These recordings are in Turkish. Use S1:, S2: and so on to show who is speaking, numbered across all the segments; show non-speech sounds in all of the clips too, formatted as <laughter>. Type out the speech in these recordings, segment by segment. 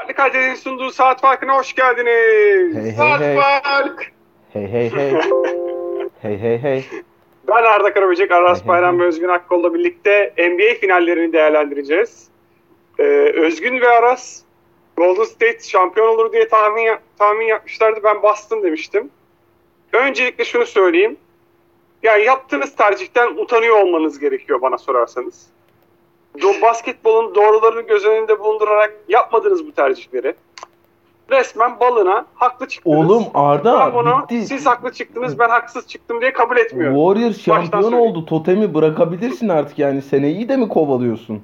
S1: Farklı Kalite'nin sunduğu Saat Farkı'na hoş geldiniz.
S2: Hey hey
S1: Saat
S2: hey.
S1: Fark.
S2: Hey hey hey. <laughs> hey hey hey.
S1: Ben Arda Karaböcek, Aras
S2: Hey,
S1: Bayram
S2: hey.
S1: ve Özgün Akkol'la birlikte NBA finallerini değerlendireceğiz. Ee, Özgün ve Aras Golden State şampiyon olur diye tahmin tahmin yapmışlardı. Ben Boston demiştim. Öncelikle şunu söyleyeyim. Yani yaptığınız tercihten utanıyor olmanız gerekiyor bana sorarsanız. Do basketbolun doğrularını göz önünde bulundurarak yapmadınız bu tercihleri. Resmen balına haklı çıktınız.
S2: Oğlum Arda
S1: ben bunu
S2: bitti.
S1: siz haklı çıktınız ben haksız çıktım diye kabul etmiyorum.
S2: Warriors şampiyon oldu. Totemi bırakabilirsin artık yani. Seneyi de mi kovalıyorsun?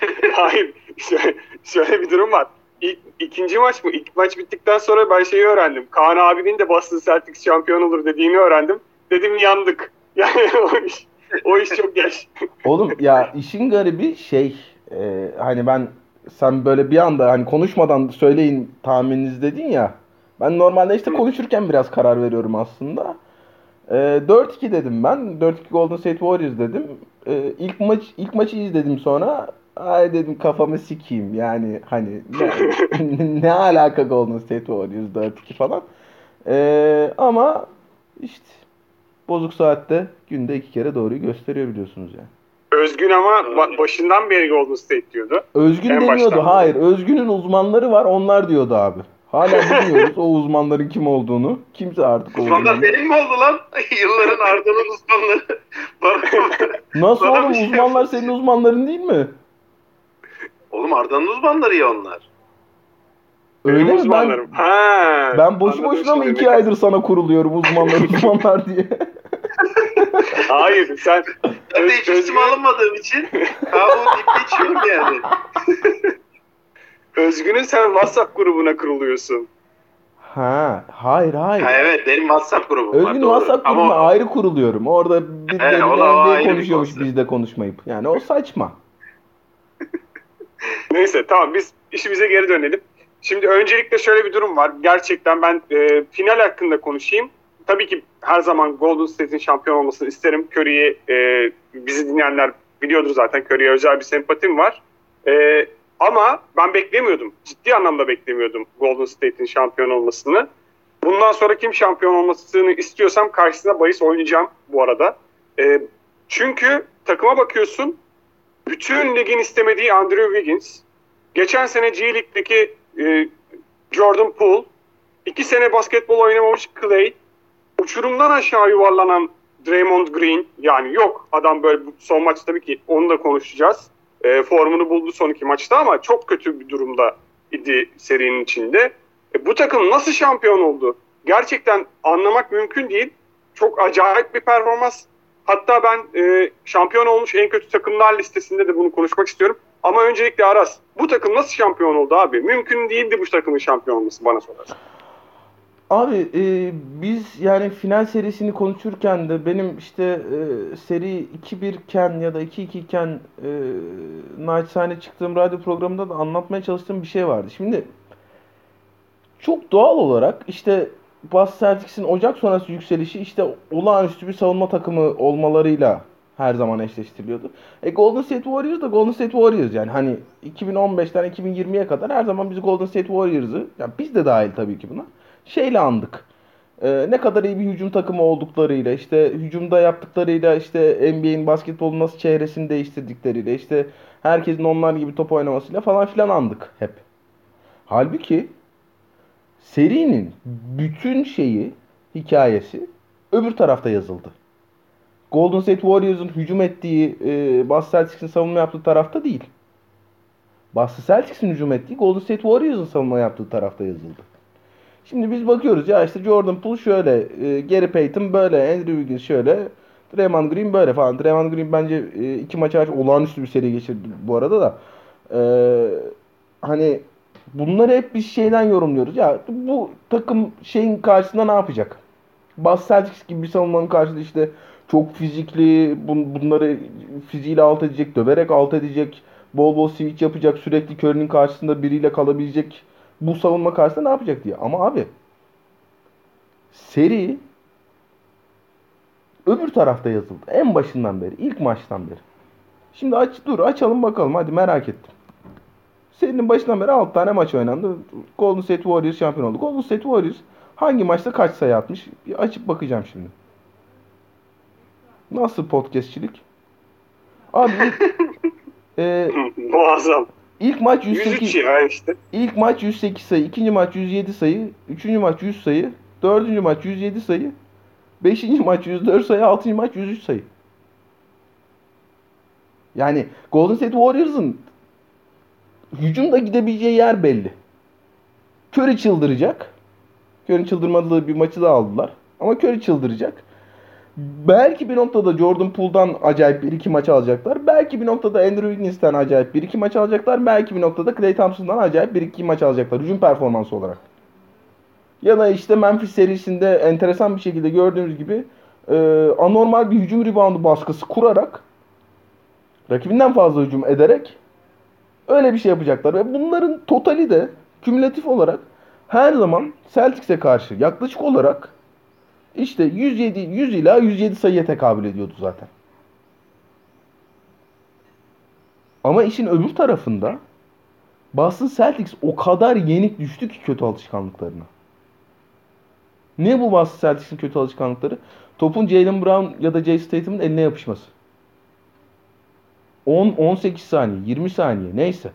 S2: <laughs>
S1: Hayır. Şöyle, şöyle bir durum var. İlk, ikinci maç mı? İlk maç bittikten sonra ben şeyi öğrendim. Kaan abinin de Boston Celtics şampiyon olur dediğini öğrendim. Dedim yandık. <laughs> Yani o iş, o iş çok geç.
S2: Oğlum ya işin garibi şey e, hani ben sen böyle bir anda hani konuşmadan söyleyin tahmininiz dedin ya. Ben normalde işte konuşurken biraz karar veriyorum aslında. E, 4-2 dedim ben. 4-2 Golden State Warriors dedim. E, ilk maç ilk maçı izledim sonra. Ay dedim kafamı sikeyim yani hani ne, <laughs> ne alaka Golden State Warriors 4-2 falan. E, ama işte bozuk saatte günde iki kere doğruyu gösteriyor biliyorsunuz yani.
S1: Özgün ama ba- başından beri Golden State diyordu.
S2: Özgün
S1: En
S2: demiyordu.
S1: baştan.
S2: Hayır. Özgün'ün uzmanları var. Onlar diyordu abi. Hala <laughs> bilmiyoruz o uzmanların kim olduğunu. Kimse artık o
S3: Uzmanlar benim mi oldu lan? <laughs> Yılların ardının uzmanları. <laughs> Bana
S2: Nasıl
S3: Bana
S2: oğlum
S3: şey
S2: uzmanlar senin uzmanların değil mi?
S3: Oğlum Arda'nın uzmanları ya onlar.
S2: Öyle
S1: Benim
S2: mi? Ben.
S1: Ha,
S2: ben boşu boşuna mı iki aydır sana kuruluyorum uzmanlar uzmanlar diye.
S1: Hayır sen
S3: Ben de hiç üstüme
S1: Özgün-
S3: alınmadığım için kahve deyip geçiyorum yani. <laughs>
S1: Özgün'ün sen WhatsApp grubuna kuruluyorsun.
S2: Ha, hayır hayır.
S3: Ha, evet benim WhatsApp grubum var.
S2: Özgün. WhatsApp
S3: Ama
S2: grubuna
S3: o-
S2: ayrı kuruluyorum. Orada birileri
S3: bir
S2: konuşuyormuş
S3: konsept.
S2: bizde konuşmayıp. Yani o saçma. <laughs>
S1: Neyse tamam biz işimize geri dönelim. Şimdi öncelikle şöyle bir durum var. Gerçekten ben e, final hakkında konuşayım. Tabii ki her zaman Golden State'in şampiyon olmasını isterim. Curry'i e, bizi dinleyenler biliyordur zaten. Curry'e özel bir sempatim var. E, ama ben beklemiyordum. Ciddi anlamda beklemiyordum Golden State'in şampiyon olmasını. Bundan sonra kim şampiyon olmasını istiyorsam karşısına bahis oynayacağım bu arada. E, çünkü takıma bakıyorsun bütün ligin istemediği Andrew Wiggins, geçen sene G League'deki e, Jordan Poole, iki sene basketbol oynamamış Clay, uçurumdan aşağı yuvarlanan Draymond Green, yani yok adam böyle son maç tabii ki onu da konuşacağız. E, formunu buldu son iki maçta ama çok kötü bir durumda idi serinin içinde. E, bu takım nasıl şampiyon oldu? Gerçekten anlamak mümkün değil. Çok acayip bir performans. Hatta ben e, şampiyon olmuş en kötü takımlar listesinde de bunu konuşmak istiyorum. Ama öncelikle Aras, bu takım nasıl şampiyon oldu abi? Mümkün değildi bu takımın şampiyon olması bana sorarsan.
S2: Abi e, biz yani final serisini konuşurken de benim işte e, seri 2-1 iken ya da 2-2 iken e, naçizane çıktığım radyo programında da anlatmaya çalıştığım bir şey vardı. Şimdi çok doğal olarak işte Boston Celtics'in Ocak sonrası yükselişi işte olağanüstü bir savunma takımı olmalarıyla her zaman eşleştiriliyordu. E Golden State Warriors da Golden State Warriors yani hani 2015'ten 2020'ye kadar her zaman biz Golden State Warriors'ı yani biz de dahil tabii ki buna şeyle andık. Ee, ne kadar iyi bir hücum takımı olduklarıyla işte hücumda yaptıklarıyla işte NBA'in basketbolun nasıl çehresini değiştirdikleriyle işte herkesin onlar gibi top oynamasıyla falan filan andık hep. Halbuki serinin bütün şeyi hikayesi öbür tarafta yazıldı. Golden State Warriors'ın hücum ettiği e, Boston Celtics'in savunma yaptığı tarafta değil. Boston Celtics'in hücum ettiği Golden State Warriors'ın savunma yaptığı tarafta yazıldı. Şimdi biz bakıyoruz ya işte Jordan Poole şöyle, e, Gary Payton böyle, Andrew Wiggins şöyle, Draymond Green böyle falan. Draymond Green bence e, iki maç hariç olağanüstü bir seri geçirdi bu arada da. E, hani bunları hep biz şeyden yorumluyoruz. Ya bu takım şeyin karşısında ne yapacak? Boston Celtics gibi bir savunmanın karşısında işte çok fizikli, bun, bunları fiziğiyle alt edecek, döverek alt edecek, bol bol switch yapacak, sürekli Curry'nin karşısında biriyle kalabilecek bu savunma karşısında ne yapacak diye. Ama abi seri öbür tarafta yazıldı. En başından beri, ilk maçtan beri. Şimdi aç dur açalım bakalım hadi merak ettim. Serinin başından beri 6 tane maç oynandı. Golden State Warriors şampiyon oldu. Golden State Warriors hangi maçta kaç sayı atmış? Bir açıp bakacağım şimdi. Nasıl podcastçilik? Abi <laughs> e,
S1: Muazzam.
S2: İlk maç
S1: 103
S2: 108
S1: ya işte.
S2: ilk maç 108 sayı, ikinci maç 107 sayı, üçüncü maç 100 sayı, dördüncü maç 107 sayı, beşinci maç 104 sayı, altıncı maç 103 sayı. Yani Golden State Warriors'ın hücumda gidebileceği yer belli. Curry çıldıracak. Curry'nin çıldırmadığı bir maçı da aldılar. Ama Curry çıldıracak. Belki bir noktada Jordan Poole'dan acayip bir iki maç alacaklar. Belki bir noktada Andrew Wiggins'ten acayip bir iki maç alacaklar. Belki bir noktada Klay Thompson'dan acayip bir iki maç alacaklar. Hücum performansı olarak. Ya da işte Memphis serisinde enteresan bir şekilde gördüğümüz gibi e, anormal bir hücum reboundu baskısı kurarak rakibinden fazla hücum ederek öyle bir şey yapacaklar. Ve bunların totali de kümülatif olarak her zaman Celtics'e karşı yaklaşık olarak işte 107 100 ila 107 sayıya tekabül ediyordu zaten. Ama işin öbür tarafında Boston Celtics o kadar yenik düştü ki kötü alışkanlıklarına. Ne bu Boston Celtics'in kötü alışkanlıkları? Topun Jalen Brown ya da Jay Statham'ın eline yapışması. 10 18 saniye, 20 saniye neyse.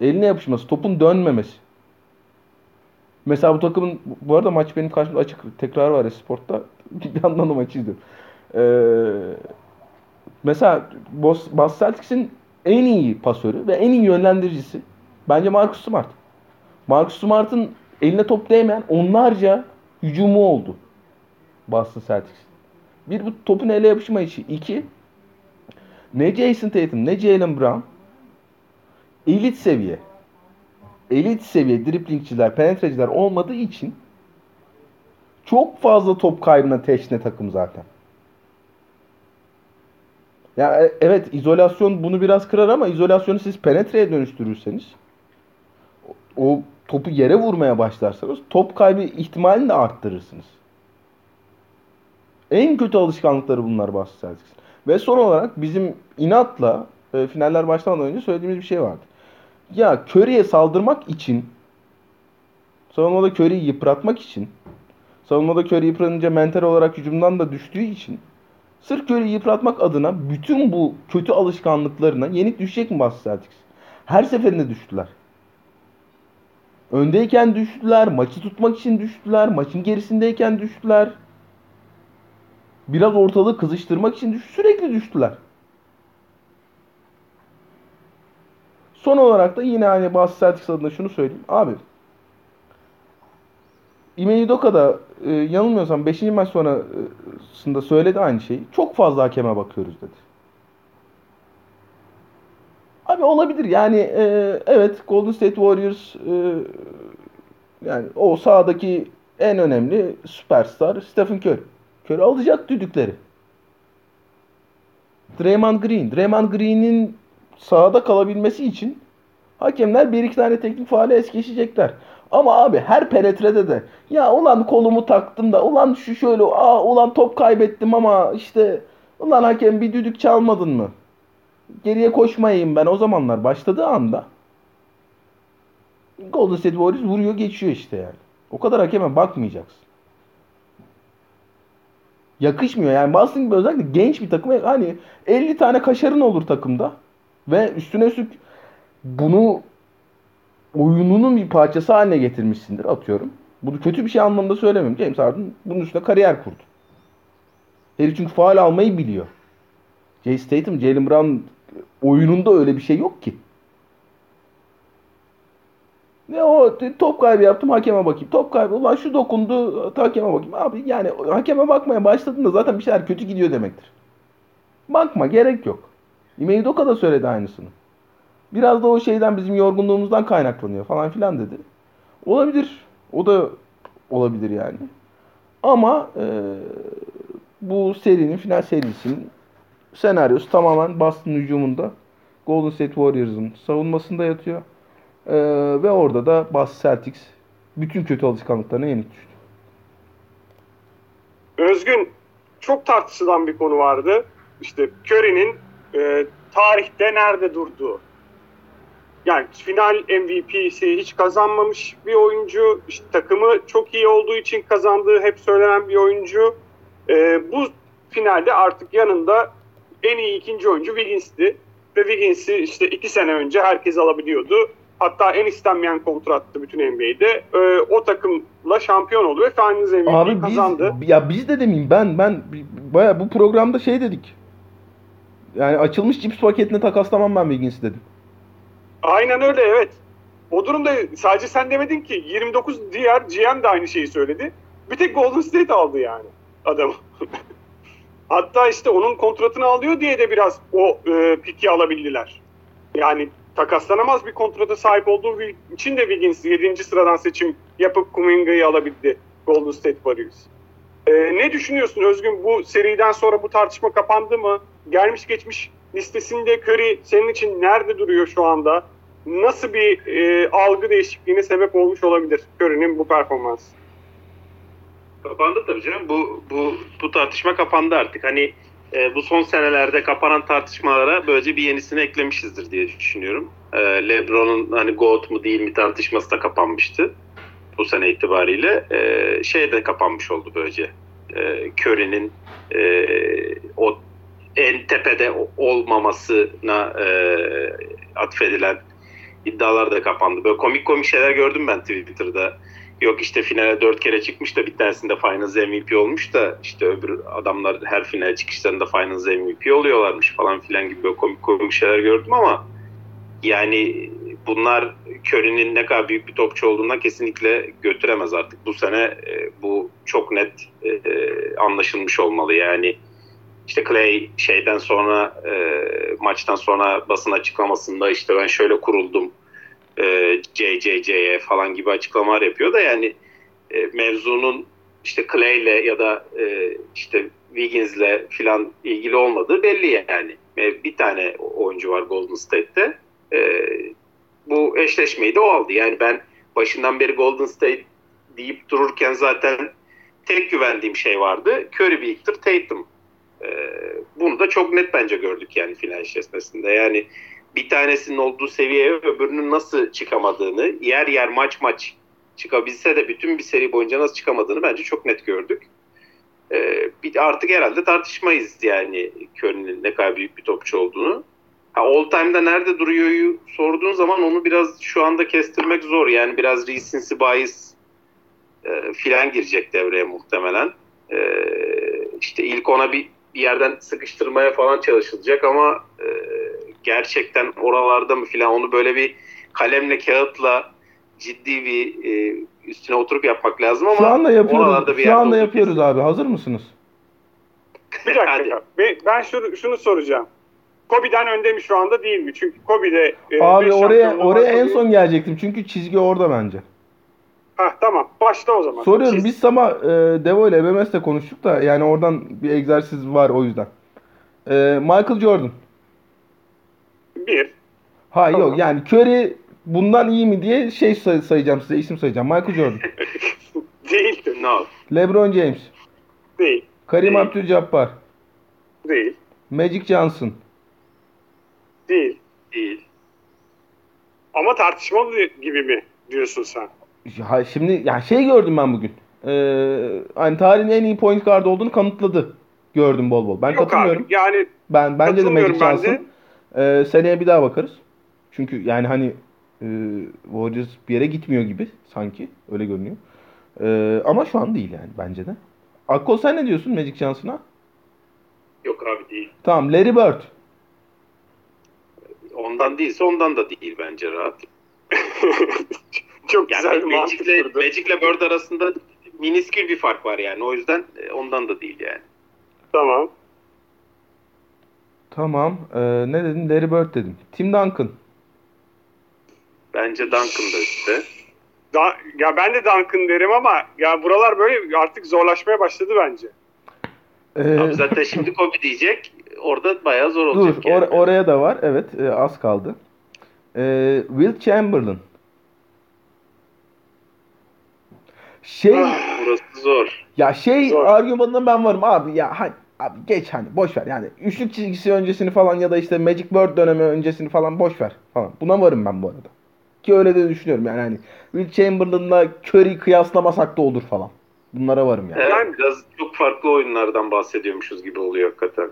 S2: Eline yapışması, topun dönmemesi. Mesela bu takımın bu arada maç benim karşımda açık tekrar var ya sportta. <laughs> Bir yandan da maçı izliyorum. Ee, mesela Boston Celtics'in en iyi pasörü ve en iyi yönlendiricisi bence Marcus Smart. Marcus Smart'ın eline top değmeyen onlarca hücumu oldu Boston Celtics. Bir bu topun ele yapışma işi. İki ne Jason Tatum ne Jalen Brown elit seviye elit seviye driplingçiler, penetreciler olmadığı için çok fazla top kaybına teşne takım zaten. Ya e, evet izolasyon bunu biraz kırar ama izolasyonu siz penetreye dönüştürürseniz o topu yere vurmaya başlarsanız top kaybı ihtimalini de arttırırsınız. En kötü alışkanlıkları bunlar Celtics. Ve son olarak bizim inatla e, finaller başlamadan önce söylediğimiz bir şey vardı. Ya Curry'e saldırmak için savunmada Curry'yi yıpratmak için savunmada Curry yıpranınca mental olarak hücumdan da düştüğü için sırf Curry'yi yıpratmak adına bütün bu kötü alışkanlıklarına yenik düşecek mi Boston Celtics? Her seferinde düştüler. Öndeyken düştüler, maçı tutmak için düştüler, maçın gerisindeyken düştüler. Biraz ortalığı kızıştırmak için düş sürekli düştüler. Son olarak da yine hani Boston Celtics adına şunu söyleyeyim. Abi Ime Udoka da e, yanılmıyorsam 5. maç sonrasında söyledi aynı şeyi. Çok fazla hakeme bakıyoruz dedi. Abi olabilir yani e, evet Golden State Warriors e, yani o sahadaki en önemli süperstar Stephen Curry. Curry alacak düdükleri. Draymond Green. Draymond Green'in sahada kalabilmesi için hakemler bir iki tane teknik faale es geçecekler. Ama abi her penetrede de ya ulan kolumu taktım da ulan şu şöyle aa ulan top kaybettim ama işte ulan hakem bir düdük çalmadın mı? Geriye koşmayayım ben o zamanlar başladığı anda Golden State Warriors vuruyor geçiyor işte yani. O kadar hakeme bakmayacaksın. Yakışmıyor yani Boston gibi özellikle genç bir takım hani 50 tane kaşarın olur takımda ve üstüne üstlük bunu oyununun bir parçası haline getirmişsindir atıyorum. Bunu kötü bir şey anlamında söylemiyorum. James Harden bunun üstüne kariyer kurdu. Herif çünkü faal almayı biliyor. Jay Statham, Jalen Brown oyununda öyle bir şey yok ki. Ne o top kaybı yaptım hakeme bakayım. Top kaybı ulan şu dokundu hakeme bakayım. Abi yani hakeme bakmaya başladığında zaten bir şeyler kötü gidiyor demektir. Bakma gerek yok. Ime da söyledi aynısını. Biraz da o şeyden bizim yorgunluğumuzdan kaynaklanıyor falan filan dedi. Olabilir. O da olabilir yani. Ama e, bu serinin final serisinin senaryosu tamamen Boston hücumunda Golden State Warriors'ın savunmasında yatıyor. Ee, ve orada da Boston Celtics bütün kötü alışkanlıklarına yenik düştü.
S1: Özgün çok tartışılan bir konu vardı. İşte Curry'nin e, tarihte nerede durduğu. yani final MVP'si hiç kazanmamış bir oyuncu. İşte takımı çok iyi olduğu için kazandığı hep söylenen bir oyuncu. E, bu finalde artık yanında en iyi ikinci oyuncu Wiggins'ti. Ve Wiggins'i işte iki sene önce herkes alabiliyordu. Hatta en istenmeyen kontrattı bütün NBA'de. E, o takımla şampiyon oldu ve Finals MVP
S2: Abi
S1: kazandı.
S2: biz ya biz de demeyeyim ben ben baya bu programda şey dedik. Yani açılmış cips paketine takaslamam ben Wiggins'i dedim.
S1: Aynen öyle evet. O durumda sadece sen demedin ki 29 diğer GM de aynı şeyi söyledi. Bir tek Golden State aldı yani adamı. <laughs> Hatta işte onun kontratını alıyor diye de biraz o e, piki alabildiler. Yani takaslanamaz bir kontrata sahip olduğu için de Wiggins 7. sıradan seçim yapıp Kuminga'yı alabildi Golden State Warriors. E, ne düşünüyorsun Özgün bu seriden sonra bu tartışma kapandı mı? Gelmiş geçmiş listesinde Curry senin için nerede duruyor şu anda? Nasıl bir e, algı değişikliğine sebep olmuş olabilir Curry'nin bu performansı?
S3: Kapandı tabii canım. Bu, bu, bu tartışma kapandı artık. Hani e, bu son senelerde kapanan tartışmalara böylece bir yenisini eklemişizdir diye düşünüyorum. E, LeBron'un hani GOAT mu değil mi tartışması da kapanmıştı. Bu sene itibariyle. E, şey de kapanmış oldu böylece. E, Curry'nin e, o en tepede olmamasına e, atfedilen iddialar da kapandı. Böyle komik komik şeyler gördüm ben Twitter'da. Yok işte finale dört kere çıkmış da bir tanesinde Finals MVP olmuş da işte öbür adamlar her finale çıkışlarında Finals MVP oluyorlarmış falan filan gibi böyle komik komik şeyler gördüm ama yani bunlar Curry'nin ne kadar büyük bir topçu olduğundan kesinlikle götüremez artık. Bu sene e, bu çok net e, anlaşılmış olmalı. Yani işte Clay şeyden sonra e, maçtan sonra basın açıklamasında işte ben şöyle kuruldum e, JJJ'ye falan gibi açıklamalar yapıyor da yani e, mevzunun işte Clay'le ya da e, işte Wiggins'le filan ilgili olmadığı belli yani. E, bir tane oyuncu var Golden State'te. E, bu eşleşmeyi de o aldı. Yani ben başından beri Golden State deyip dururken zaten tek güvendiğim şey vardı. Curry, Victor, Tatum. E, bunu da çok net bence gördük yani final eşleşmesinde. Yani bir tanesinin olduğu seviyeye öbürünün nasıl çıkamadığını, yer yer maç maç çıkabilse de bütün bir seri boyunca nasıl çıkamadığını bence çok net gördük. Ee, artık herhalde tartışmayız yani Curry'nin ne kadar büyük bir topçu olduğunu. Ha, all time'da nerede duruyor'yu sorduğun zaman onu biraz şu anda kestirmek zor. Yani biraz recency bias e, filan girecek devreye muhtemelen. E, işte ilk ona bir, bir yerden sıkıştırmaya falan çalışılacak ama e, gerçekten oralarda mı filan onu böyle bir kalemle kağıtla ciddi bir e, üstüne oturup yapmak lazım ama
S2: Şu anda yapıyoruz.
S3: bir
S2: Şu anda yapıyoruz
S3: kesin.
S2: abi. Hazır mısınız?
S1: Bir dakika.
S3: Hadi.
S1: Ben- Ben şunu, şunu soracağım. Kobe'den önde mi şu anda değil mi? Çünkü Kobe'de e,
S2: Abi oraya oraya en son gelecektim. Çünkü çizgi orada bence.
S1: Hah, tamam. Başla o zaman.
S2: Soruyorum
S1: Çiz.
S2: biz sama e, Devo ile BMS'le konuştuk da yani oradan bir egzersiz var o yüzden. E, Michael Jordan.
S1: Bir.
S2: Ha
S1: Tamam.
S2: yok yani Curry bundan iyi mi diye şey say- sayacağım size isim sayacağım. Michael Jordan. <laughs>
S1: Değil.
S3: No.
S2: LeBron James.
S1: Değil.
S2: Karim. Abdul-Jabbar.
S1: Değil.
S2: Magic Johnson.
S1: Değil.
S3: Değil.
S1: Ama tartışmalı gibi mi diyorsun sen?
S2: Ya şimdi ya şey gördüm ben bugün. Ee, hani tarihin en iyi point guard olduğunu kanıtladı. Gördüm bol bol. Ben
S1: Yok
S2: katılmıyorum.
S1: abi. Yani
S2: Ben bence de Magic. Johnson. Ee, seneye bir daha bakarız. Çünkü yani hani e, Warriors bir yere gitmiyor gibi sanki. Öyle görünüyor. Ee, ama şu an değil yani bence de. Akkol sen ne diyorsun Magic Johnson'a?
S3: Yok abi değil.
S2: Tamam Larry Bird.
S3: Ondan değilse ondan da değil bence rahat. <laughs>
S1: çok
S3: Yani
S1: güzel bir
S3: Magic'le. Magic'le Bird arasında miniskül bir fark var yani. O yüzden e, ondan da değil yani.
S1: Tamam.
S2: Tamam. Ee, ne dedim? Larry Bird dedim. Tim Duncan.
S3: Bence Duncan da üstte.
S1: Da, ya ben de Duncan derim ama ya buralar böyle artık zorlaşmaya başladı bence.
S2: Ee,
S3: Abi zaten şimdi Kobe diyecek. Orada bayağı zor
S2: dur
S3: olacak yani.
S2: or- oraya da var. Evet e, az kaldı. Ee, Will Chamberlain. Şey
S3: Burası zor.
S2: ya şey
S1: Zor.
S2: argümanına ben varım abi ya ha- Abi geç hani boş ver yani üçlük çizgisi öncesini falan ya da işte Magic Bird dönemi öncesini falan boş ver falan. Buna varım ben bu arada. Ki öyle de düşünüyorum yani hani Will Chamberlain'la Curry kıyaslamasak da olur falan. Bunlara varım yani.
S3: Evet, biraz çok farklı oyunlardan bahsediyormuşuz gibi oluyor hakikaten.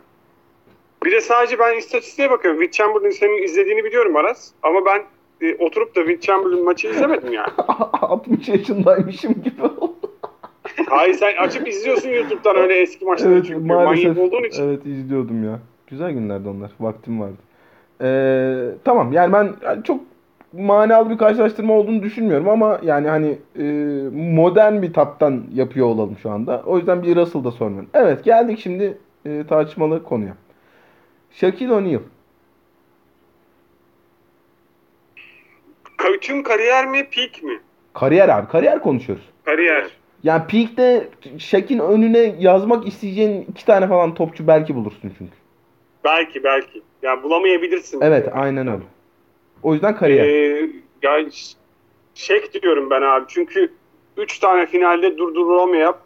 S1: Bir de sadece ben istatistiğe bakıyorum. Will Chamberlain senin izlediğini biliyorum Aras. Ama ben e, oturup da Will Chamberlain maçı izlemedim yani. <laughs>
S2: 60 yaşındaymışım gibi oldu.
S1: Hayır sen açıp izliyorsun YouTube'dan öyle eski maçları
S2: Evet
S1: çünkü
S2: maalesef.
S1: manyak olduğun için.
S2: Evet izliyordum ya. Güzel günlerdi onlar. Vaktim vardı. Ee, tamam yani ben yani çok manalı bir karşılaştırma olduğunu düşünmüyorum ama yani hani e, modern bir taptan yapıyor olalım şu anda. O yüzden bir Russell'da sormuyorum. Evet geldik şimdi e, tartışmalı konuya. Shaquille O'Neal.
S1: Tüm kariyer mi, peak mi?
S2: Kariyer abi. Kariyer konuşuyoruz.
S1: Kariyer.
S2: Yani peak'te Shaq'in önüne yazmak isteyeceğin iki tane falan topçu belki bulursun çünkü.
S1: Belki belki. Ya bulamayabilirsin.
S2: Evet aynen öyle. O yüzden kariyer.
S1: Ee, ya ş- Şek diyorum ben abi. Çünkü 3 tane finalde durdurulamayıp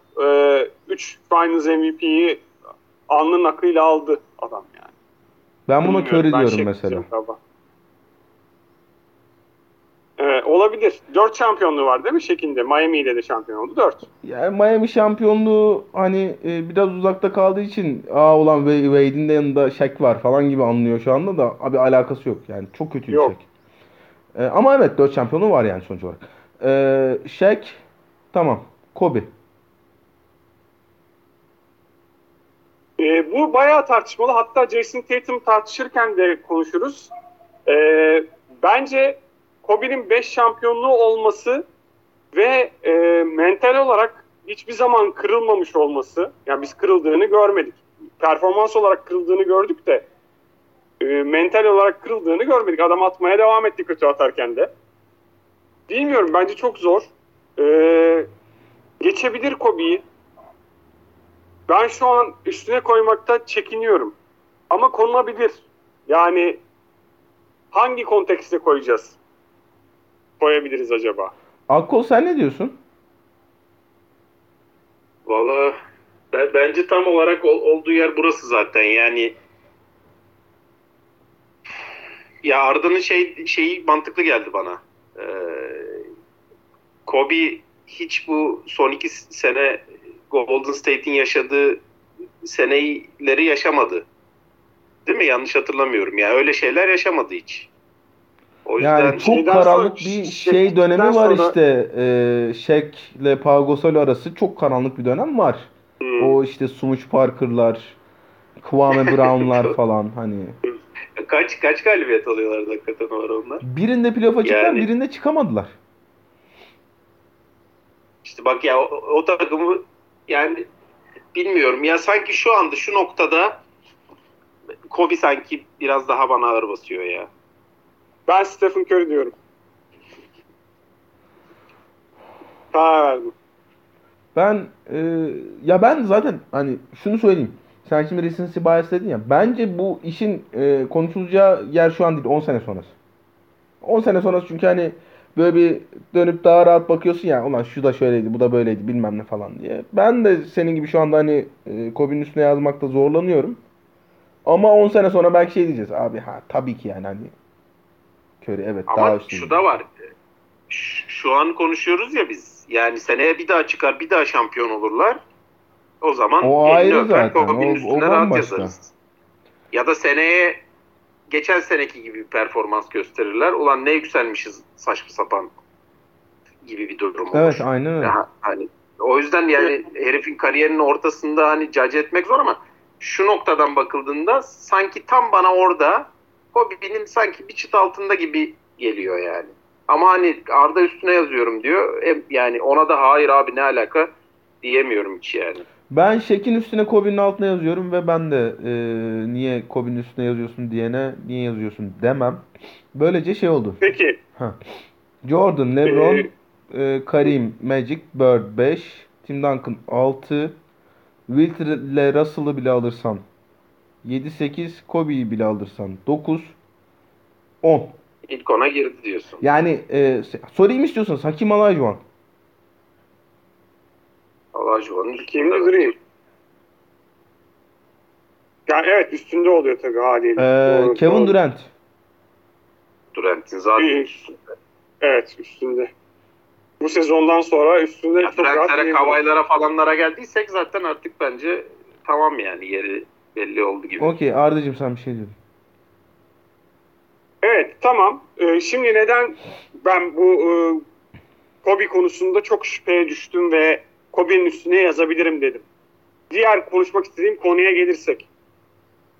S1: 3 Finals MVP'yi alnının akıyla aldı adam yani.
S2: Ben buna
S1: Bilmiyorum, ben
S2: diyorum
S1: Shaq
S2: mesela.
S1: galiba. Ee, olabilir. 4 şampiyonluğu var değil mi Şek'in de? Miami ile de şampiyon oldu. 4.
S2: Yani Miami şampiyonluğu hani e, biraz uzakta kaldığı için aa ulan Wa- Wade'in de yanında Shaq var falan gibi anlıyor şu anda da abi alakası yok. Yani çok kötü bir
S1: Yok.
S2: Shaq. E, ama evet 4 şampiyonluğu var yani sonuç olarak. E, Shaq tamam. Kobe.
S1: Ee, bu bayağı tartışmalı. Hatta Jason Tatum tartışırken de konuşuruz. Ee, bence Kobe'nin 5 şampiyonluğu olması ve e, mental olarak hiçbir zaman kırılmamış olması. Yani biz kırıldığını görmedik. Performans olarak kırıldığını gördük de e, mental olarak kırıldığını görmedik. Adam atmaya devam etti kötü atarken de. Bilmiyorum bence çok zor. Ee, geçebilir Kobe'yi. Ben şu an üstüne koymakta çekiniyorum. Ama konulabilir. Yani hangi kontekste koyacağız? Koyabiliriz acaba?
S2: Akkol sen ne diyorsun?
S3: Valla ben- bence tam olarak ol- olduğu yer burası zaten. Yani ya Arda'nın şey şeyi mantıklı geldi bana. Ee, Kobe hiç bu son iki sene Golden State'in yaşadığı seneleri yaşamadı. Değil mi? Yanlış hatırlamıyorum. Ya öyle şeyler yaşamadı hiç. O yüzden
S2: Yani çok karanlık
S1: sonra-
S2: bir
S1: şey-
S2: dönemi var
S1: sonra-
S2: işte. E, Shaq ile Pau Gasol arası çok karanlık bir dönem var.
S1: Hmm.
S2: O işte Smush Parker'lar, Kwame <laughs> Brown'lar falan hani.
S3: kaç kaç galibiyet alıyorlar hakikaten o ara onlar.
S2: Birinde playoff'a çıktılar,
S3: Yani-
S2: birinde çıkamadılar.
S3: İşte bak ya o, o takımı yani bilmiyorum ya sanki şu anda şu noktada Kobe sanki biraz daha bana ağır basıyor ya.
S1: Ben Stephen Curry diyorum. Karar verdim.
S2: Ben e, ya ben zaten hani şunu söyleyeyim. Sen şimdi recency bias dedin ya. Bence bu işin e, konuşulacağı yer şu an değil 10 sene sonrası. 10 sene sonrası çünkü hani böyle bir dönüp daha rahat bakıyorsun ya ulan şu da şöyleydi bu da böyleydi bilmem ne falan diye. Ben de senin gibi şu anda hani e, Kobe'nin üstüne yazmakta zorlanıyorum. Ama 10 sene sonra belki şey diyeceğiz. Abi ha tabii ki yani hani Curry evet daha
S3: Ama
S2: üstün.
S3: şu da var. Şu an konuşuyoruz ya biz. Yani seneye bir daha çıkar, bir daha şampiyon olurlar. O zaman
S2: O ayrı
S3: öper,
S2: zaten.
S3: Kobe'nin
S2: O- o
S3: üstüne rahat
S2: bambaşka.
S3: yazarız. Ya da seneye geçen seneki gibi bir performans gösterirler. Ulan ne yükselmişiz saçma sapan gibi bir durum olur.
S2: Evet aynen öyle.
S3: Hani o yüzden yani herifin kariyerinin ortasında hani cac etmek zor ama şu noktadan bakıldığında sanki tam bana orada Kobe'nin sanki bir çıt altında gibi geliyor yani. Ama hani Arda üstüne yazıyorum diyor. E, yani ona da hayır abi ne alaka diyemiyorum hiç yani.
S2: Ben Şek'in üstüne Kobe'nin altına yazıyorum ve ben de e, niye Kobe'nin üstüne yazıyorsun diyene niye yazıyorsun demem. Böylece şey oldu.
S1: Peki.
S2: Jordan, LeBron,
S1: Ee,
S2: e, Karim, Magic, Bird 5, Tim Duncan 6, Wilt ile Russell'ı bile alırsan 7-8, Kobe'yi bile alırsan 9, 10.
S3: İlk ona girdi diyorsun.
S2: Yani e, sorayım istiyorsanız Hakim Olajuwon.
S3: Allah Juvan'ın
S1: Kimde durayım? Yani evet üstünde oluyor tabii haliyle.
S2: Ee,
S1: Doğru,
S2: Kevin
S1: doğru.
S2: Durant.
S3: Durant'in zaten
S1: İyi.
S3: üstünde.
S1: Evet üstünde. Bu sezondan sonra üstünde
S3: Ya
S1: çok rahat.
S3: Kavaylara falanlara geldiysek zaten artık bence tamam yani yeri belli oldu gibi.
S2: Okey Arda'cığım sen bir şey diyordun.
S1: Evet tamam. Ee, şimdi neden ben bu e, Kobe konusunda çok şüpheye düştüm ve Kobe'nin üstüne yazabilirim dedim. Diğer konuşmak istediğim konuya gelirsek.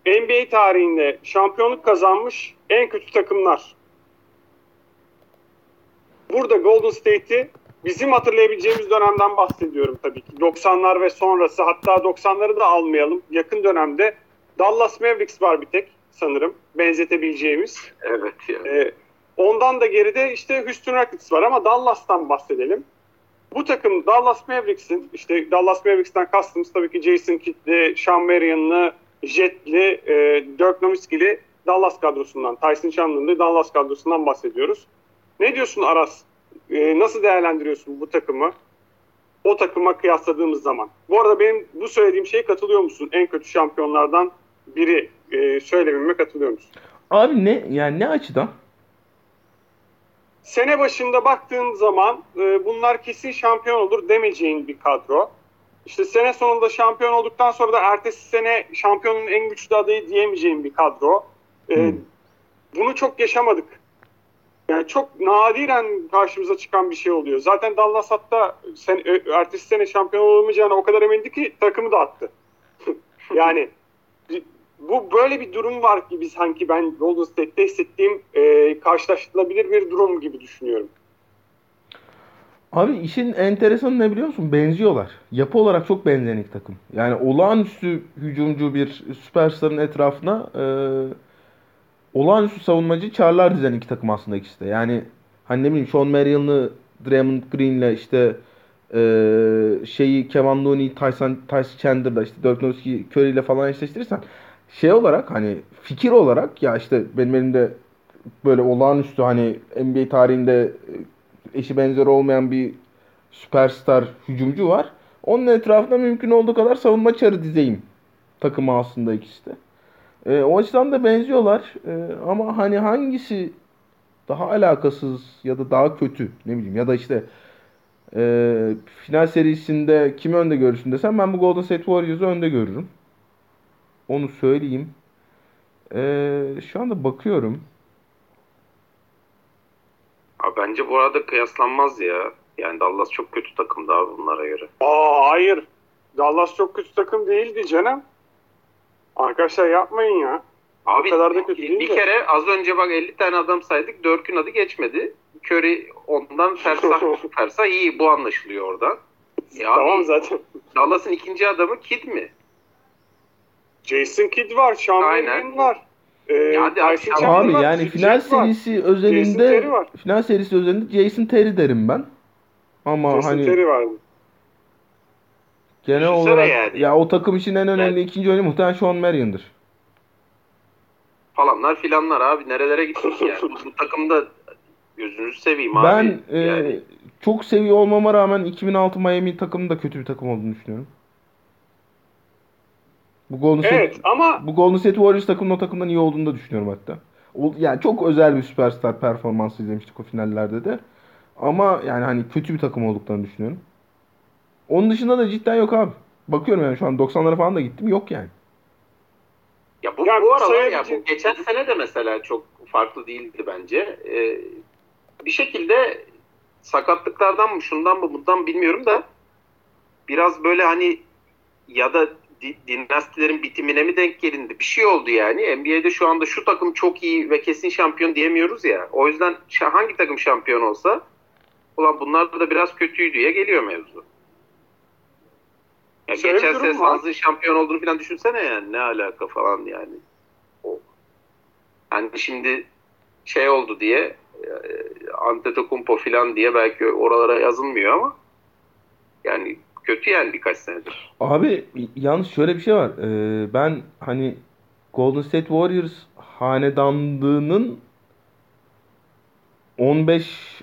S1: NBA tarihinde şampiyonluk kazanmış en kötü takımlar. Burada Golden State'i bizim hatırlayabileceğimiz dönemden bahsediyorum tabii ki. 90'lar ve sonrası hatta 90'ları da almayalım. Yakın dönemde Dallas Mavericks var bir tek sanırım benzetebileceğimiz.
S3: Evet ya.
S1: Ee, ondan da geride işte Houston Rockets var ama Dallas'tan bahsedelim. Bu takım Dallas Mavericks'in işte Dallas Mavericks'ten kastımız tabii ki Jason Kidd'li, Sean Marion'lı, Jet'li, e, Dirk Nowitzki'li Dallas kadrosundan, Tyson Chandler'lı Dallas kadrosundan bahsediyoruz. Ne diyorsun Aras? E, nasıl değerlendiriyorsun bu takımı? O takıma kıyasladığımız zaman. Bu arada benim bu söylediğim şeye katılıyor musun? En kötü şampiyonlardan biri e, söylememe katılıyor musun?
S2: Abi ne yani ne açıdan?
S1: Sene başında baktığın zaman e, bunlar kesin şampiyon olur demeyeceğin bir kadro. İşte sene sonunda şampiyon olduktan sonra da ertesi sene şampiyonun en güçlü adayı diyemeyeceğin bir kadro. E,
S2: Hmm.
S1: Bunu çok yaşamadık. Yani çok nadiren karşımıza çıkan bir şey oluyor. Zaten Dallas hatta sen, ö- ertesi sene şampiyon olamayacağına o kadar emindi ki takımı da attı. <laughs> yani bu böyle bir durum var gibi sanki ben Golden State'te hissettiğim e, karşılaştırılabilir bir durum gibi düşünüyorum.
S2: Abi işin enteresanı ne biliyor musun? Benziyorlar. Yapı olarak çok benzeyen iki takım. Yani olağanüstü hücumcu bir süperstarın etrafına e, olağanüstü savunmacı çarlar dizen iki takım aslında ikisi de. Yani hani ne bileyim Sean Marion'lı Draymond Green'le işte e, şeyi Kevin Looney, Tyson, Tyson Chandler'la işte Dirk Nowitzki, Curry'le falan eşleştirirsen şey olarak hani fikir olarak ya işte benim elimde böyle olağanüstü hani NBA tarihinde e, eşi benzeri olmayan bir süperstar hücumcu var. Onun etrafında mümkün olduğu kadar savunma çarı dizeyim takımı aslında ikisi de. E, o açıdan da benziyorlar. E, ama hani hangisi daha alakasız ya da daha kötü ne bileyim ya da işte e, final serisinde kimi önde görürsün desem ben bu Golden State Warriors'ı önde görürüm. Onu söyleyeyim. E, şu anda bakıyorum.
S3: Abi bence bu arada kıyaslanmaz ya. Yani Dallas çok kötü takımdı abi bunlara göre.
S1: Aa hayır. Dallas çok kötü takım değildi canım. Arkadaşlar yapmayın ya.
S3: Abi
S1: kadar da kötü
S3: bir,
S1: değil
S3: bir
S1: de.
S3: kere az önce bak 50 tane adam saydık. Dörk'ün adı geçmedi. Curry ondan fersah <laughs> fersah iyi bu anlaşılıyor oradan. Ya abi,
S1: tamam zaten.
S3: Dallas'ın ikinci adamı Kid mi?
S1: Jason Kidd var, Sean
S3: Aynen.
S1: Var. Ee,
S3: Ya hadi abi,
S1: Tyson
S3: abi
S1: Chandler
S2: Abi
S1: var,
S2: yani final
S1: var.
S2: serisi
S1: Jason
S2: özelinde
S1: var.
S2: final serisi özelinde Jason Terry derim ben. Ama
S1: Jason
S2: hani
S1: Terry vardı.
S2: genel
S3: Düşünsene
S2: olarak
S3: yani.
S2: ya o takım için en önemli
S3: Yani-
S2: ikinci oyuncu muhtemelen Sean Marion'dır.
S3: Falanlar filanlar abi nerelere gittik yani. <laughs> bu, bu takımda gözünüzü seveyim abi.
S2: Ben e,
S3: yani,
S2: çok seviyor olmama rağmen 2006 Miami takımı da kötü bir takım olduğunu düşünüyorum. Bu Golden State,
S1: Evet ama
S2: bu Golden State Warriors takımının o takımdan iyi olduğunu da düşünüyorum hatta. O, yani çok özel bir süperstar performansı izlemiştik o finallerde de. Ama yani hani kötü bir takım olduklarını düşünüyorum. Onun dışında da cidden yok abi. Bakıyorum yani şu an 90'lara falan da gittim. Yok yani.
S3: ya bu,
S1: Yani
S3: bu aralar ya bu geçen sene de mesela çok farklı değildi bence. Ee, bir şekilde sakatlıklardan mı şundan mı bundan bilmiyorum da biraz böyle hani ya da dinastilerin bitimine mi denk gelindi? Bir şey oldu yani. NBA'de şu anda şu takım çok iyi ve kesin şampiyon diyemiyoruz ya. O yüzden hangi takım şampiyon olsa ulan bunlar da biraz kötüydü ya geliyor mevzu. Ya
S1: Şöyle
S3: geçen sene
S1: var.
S3: Suns'ın şampiyon olduğunu falan düşünsene yani. Ne alaka falan yani. O. Yani şimdi şey oldu diye e, Antetokounmpo falan diye belki oralara yazılmıyor ama yani kötü yani birkaç senedir.
S2: Abi yalnız şöyle bir şey var. Ee, ben hani Golden State Warriors hanedanlığının 15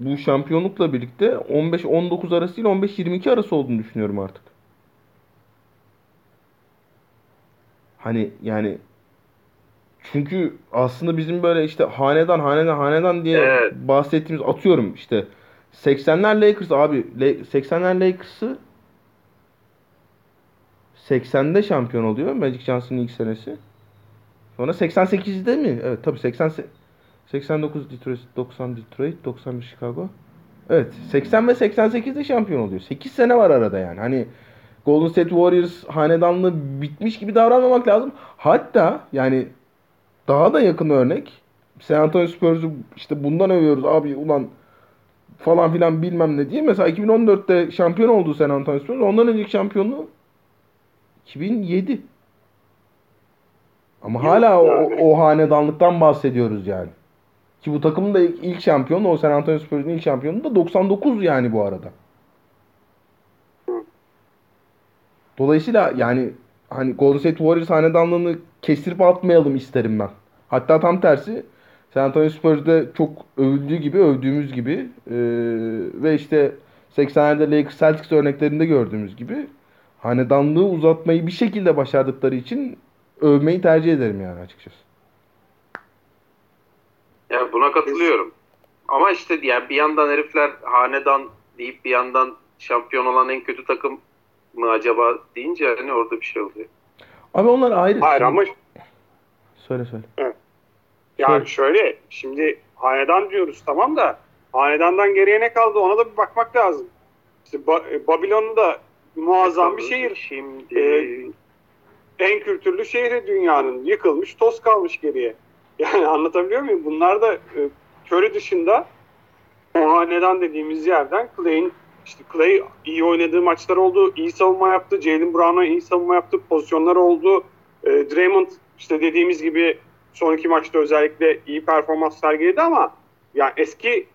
S2: bu şampiyonlukla birlikte 15-19 arası değil 15-22 arası olduğunu düşünüyorum artık. Hani yani çünkü aslında bizim böyle işte hanedan hanedan hanedan diye
S3: Evet.
S2: bahsettiğimiz atıyorum işte 80'ler Lakers abi Le- 80'ler Lakers'ı 80'de şampiyon oluyor Magic Johnson'ın ilk senesi. Sonra 88'de mi? Evet tabii 80 89 Detroit, 90 Detroit, 91 Chicago. Evet 80 ve 88'de şampiyon oluyor. 8 sene var arada yani. Hani Golden State Warriors hanedanlığı bitmiş gibi davranmamak lazım. Hatta yani daha da yakın örnek San Antonio Spurs'u işte bundan övüyoruz abi ulan falan filan bilmem ne diye. Mesela 2014'te şampiyon oldu San Antonio Spurs. Ondan önceki şampiyonluğu 2007. Ama
S1: Yok
S2: hala o, o hanedanlıktan bahsediyoruz yani. Ki bu takımın da ilk, ilk şampiyonu o San Antonio Spurs'un ilk şampiyonu da 99 yani bu arada. Dolayısıyla yani hani Golden State Warriors hanedanlığını kestirip atmayalım isterim ben. Hatta tam tersi San Antonio Spurs'da çok övüldüğü gibi, övdüğümüz gibi eee, ve işte 80'lerde Lakers Celtics örneklerinde gördüğümüz gibi hanedanlığı uzatmayı bir şekilde başardıkları için övmeyi tercih ederim yani açıkçası.
S3: Yani buna katılıyorum. Ama işte yani bir yandan herifler hanedan deyip bir yandan şampiyon olan en kötü takım mı acaba deyince hani orada bir şey oluyor.
S2: Abi onlar ayrı.
S1: Hayır ama
S2: Söyle söyle.
S1: Yani şöyle şimdi hanedan diyoruz tamam da hanedandan geriye ne kaldı ona da bir bakmak lazım. İşte Ba- e, Babilon'un da muazzam bir şehir.
S3: Şimdi
S1: Ee, En kültürlü şehri dünyanın. Yıkılmış, toz kalmış geriye. Yani <laughs> anlatabiliyor muyum? Bunlar da e, Curry dışında o hanedan dediğimiz yerden Clay'in işte Clay iyi oynadığı maçlar oldu. iyi savunma yaptı. Jalen Brown'a iyi savunma yaptı. Pozisyonlar oldu. E, Draymond işte dediğimiz gibi son iki maçta özellikle iyi performans sergiledi ama yani eski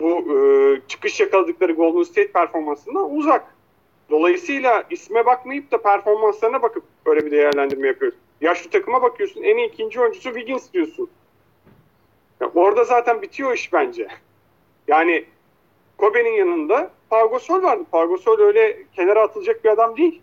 S1: bu e, çıkış yakaladıkları Golden State performansından uzak. Dolayısıyla isme bakmayıp da performanslarına bakıp böyle bir değerlendirme yapıyoruz. Ya şu takıma bakıyorsun en iyi ikinci oyuncusu Wiggins diyorsun. Ya orada zaten bitiyor iş bence. Yani Kobe'nin yanında Pau vardı. Pau öyle kenara atılacak bir adam değil.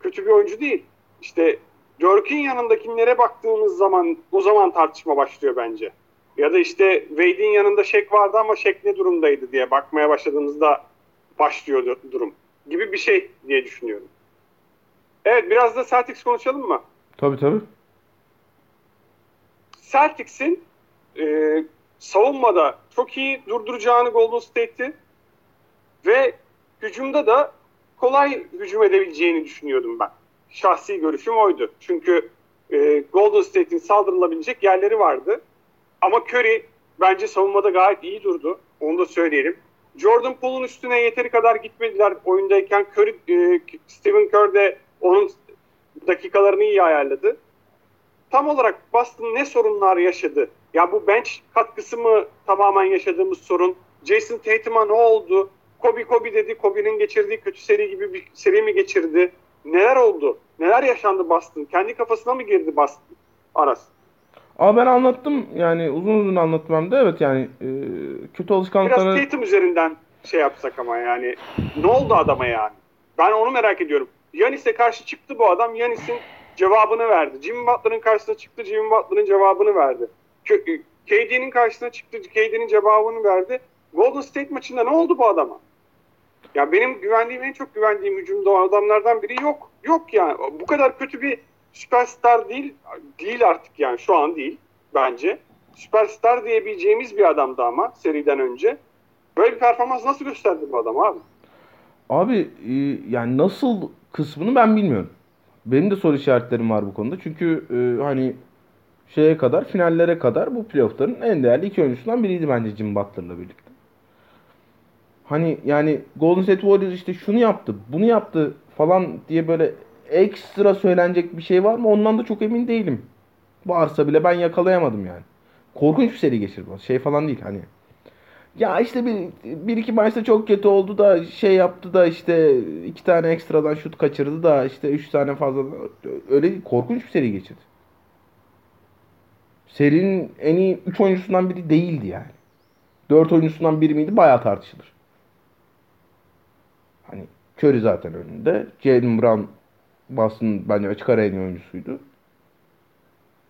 S1: Kötü bir oyuncu değil. İşte Dirk'in yanındakilere baktığımız zaman o zaman tartışma başlıyor bence. Ya da işte Wade'in yanında Shaq vardı ama Shaq ne durumdaydı diye bakmaya başladığımızda başlıyor du- durum gibi bir şey diye düşünüyorum. Evet biraz da Celtics konuşalım mı?
S2: Tabii tabii.
S1: Celtics'in e, savunmada çok iyi durduracağını Golden State'i ve hücumda da kolay hücum edebileceğini düşünüyordum ben. Şahsi görüşüm oydu. Çünkü e, Golden State'in saldırılabilecek yerleri vardı. Ama Curry bence savunmada gayet iyi durdu. Onu da söyleyelim. Jordan Poole'un üstüne yeteri kadar gitmediler oyundayken. Curry, e, Stephen Kerr de onun dakikalarını iyi ayarladı. Tam olarak Boston ne sorunlar yaşadı? Ya bu bench katkısı mı tamamen yaşadığımız sorun? Jason Tatum'a ne oldu? Kobe Kobe dedi. Kobe'nin geçirdiği kötü seri gibi bir seri mi geçirdi? Neler oldu? Neler yaşandı Boston? Kendi kafasına mı girdi Boston? Aras.
S2: Ama ben anlattım yani uzun uzun anlattım hem de evet yani e, kötü
S1: Biraz
S2: alışkanlıkları
S1: Tatum üzerinden şey yapsak ama yani ne oldu adama yani? Ben onu merak ediyorum. Yanis'e karşı çıktı bu adam. Yanis'in cevabını verdi. Jimmy Butler'ın karşısına çıktı. Jimmy Butler'ın cevabını verdi. KD'nin karşısına çıktı. KD'nin cevabını verdi. Golden State maçında ne oldu bu adama? Ya benim güvendiğim en çok güvendiğim hücumda adamlardan biri yok. Yok yani. Bu kadar kötü bir süperstar değil. Değil artık yani şu an değil bence. Süperstar diyebileceğimiz bir adamdı ama seriden önce. Böyle bir performans nasıl gösterdi bu adam abi?
S2: Abi e, yani nasıl kısmını ben bilmiyorum. Benim de soru işaretlerim var bu konuda. Çünkü e, hani şeye kadar finallere kadar bu playoff'ların en değerli iki oyuncusundan biriydi bence Jim Butler'la birlikte. Hani yani Golden State Warriors işte şunu yaptı, bunu yaptı falan diye böyle ekstra söylenecek bir şey var mı? Ondan da çok emin değilim. Varsa bile ben yakalayamadım yani. Korkunç bir seri geçirdi. Şey falan değil hani. Ya işte bir, bir iki maçta çok kötü oldu da şey yaptı da işte iki tane ekstradan şut kaçırdı da işte üç tane fazla öyle. Korkunç bir seri geçirdi. Serinin en iyi üç oyuncusundan biri değildi yani. Dört oyuncusundan biri miydi bayağı tartışılır. Hani Curry zaten önünde. Jalen Brown Boston bence açık ara en iyi oyuncusuydu.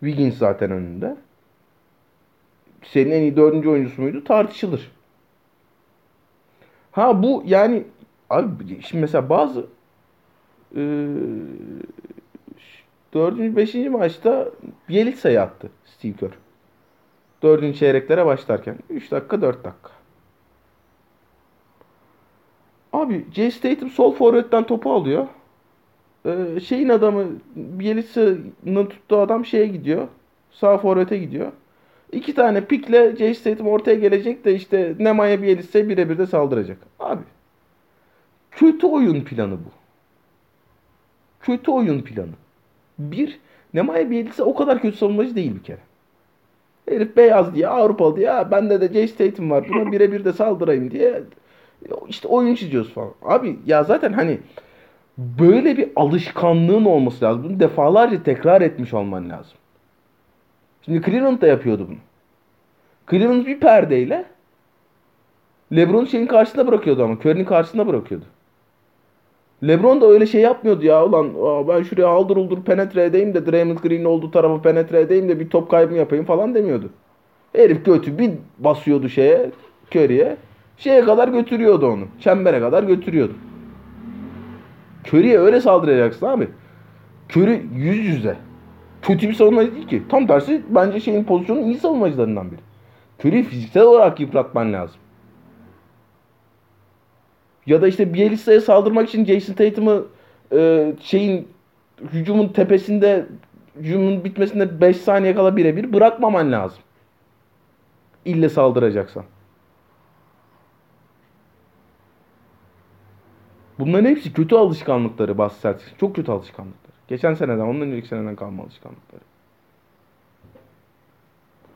S2: Wiggins zaten önünde. Senin en iyi dördüncü oyuncusu muydu? Tartışılır. Ha bu yani abi şimdi mesela bazı e, dördüncü, beşinci maçta Bielitsa'yı attı Steve Kerr. Dördüncü çeyreklere başlarken. 3 dakika 4 dakika. Abi Jay Statham sol forvetten topu alıyor. Ee, şeyin adamı Bielitsa'nın tuttuğu adam şeye gidiyor. Sağ forvete gidiyor. İki tane pikle Jay Statham ortaya gelecek de işte Nemanja Bielitsa'ya birebir de saldıracak. Abi kötü oyun planı bu. Kötü oyun planı. Bir, Nemanja Bielitsa o kadar kötü savunmacı değil bir kere. Herif beyaz diye Avrupalı diye bende de Jay Statham var buna birebir de saldırayım diye işte oyun çiziyoruz falan. Abi ya zaten hani böyle bir alışkanlığın olması lazım. Bunu defalarca tekrar etmiş olman lazım. Şimdi Cleveland da yapıyordu bunu. Cleveland bir perdeyle LeBron şeyin karşısında bırakıyordu ama. Curry'nin karşısında bırakıyordu. LeBron da öyle şey yapmıyordu ya. Ulan ben şuraya haldır uldur penetre edeyim de Draymond Green'in olduğu tarafa penetre edeyim de bir top kaybı yapayım falan demiyordu. Herif götü bir basıyordu şeye Curry'e. Şeye kadar götürüyordu onu. Çembere kadar götürüyordu. Curry'e öyle saldıracaksın abi. Curry yüz yüze. Kötü bir savunmacı değil ki. Tam tersi bence şeyin pozisyonu iyi savunmacılarından biri. Curry'i fiziksel olarak yıpratman lazım. Ya da işte Bielitsa'ya saldırmak için Jason Tatum'ı e, şeyin hücumun tepesinde hücumun bitmesinde 5 saniye kala birebir bırakmaman lazım. İlle saldıracaksan. Bunların hepsi kötü alışkanlıkları Bas Celtics. Çok kötü alışkanlıklar. Geçen seneden, ondan önceki seneden kalma alışkanlıkları.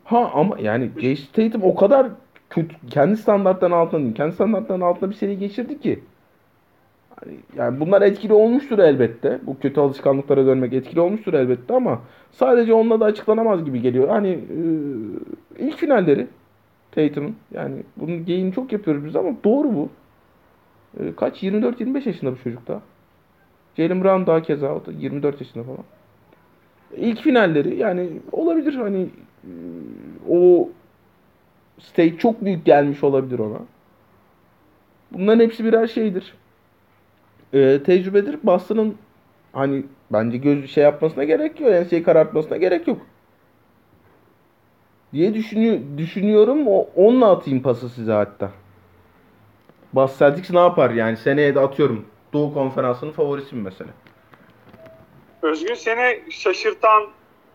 S2: Ha ama yani Jason Tatum o kadar kötü, kendi standartlarının altında değil. Kendi standartlarının altında bir seri geçirdi ki. Yani, yani bunlar etkili olmuştur elbette. Bu kötü alışkanlıklara dönmek etkili olmuştur elbette ama sadece onunla da açıklanamaz gibi geliyor. Hani e, ilk finalleri Tatum'un yani bunun geyini çok yapıyoruz biz ama doğru bu. E, kaç? 24-25 yaşında bu çocuk da. Jalen Brown daha keza o da 24 yaşında falan. İlk finalleri yani olabilir hani e, o state çok büyük gelmiş olabilir ona. Bunların hepsi birer şeydir. Ee, tecrübedir. Boston'ın hani bence göz şey yapmasına gerek yok. Yani şey karartmasına gerek yok. Diye düşünüyor, düşünüyorum. O, onunla atayım pası size hatta. Boston Celtics ne yapar yani? Seneye de atıyorum. Doğu Konferansı'nın favorisi mi mesela?
S1: Özgün seni şaşırtan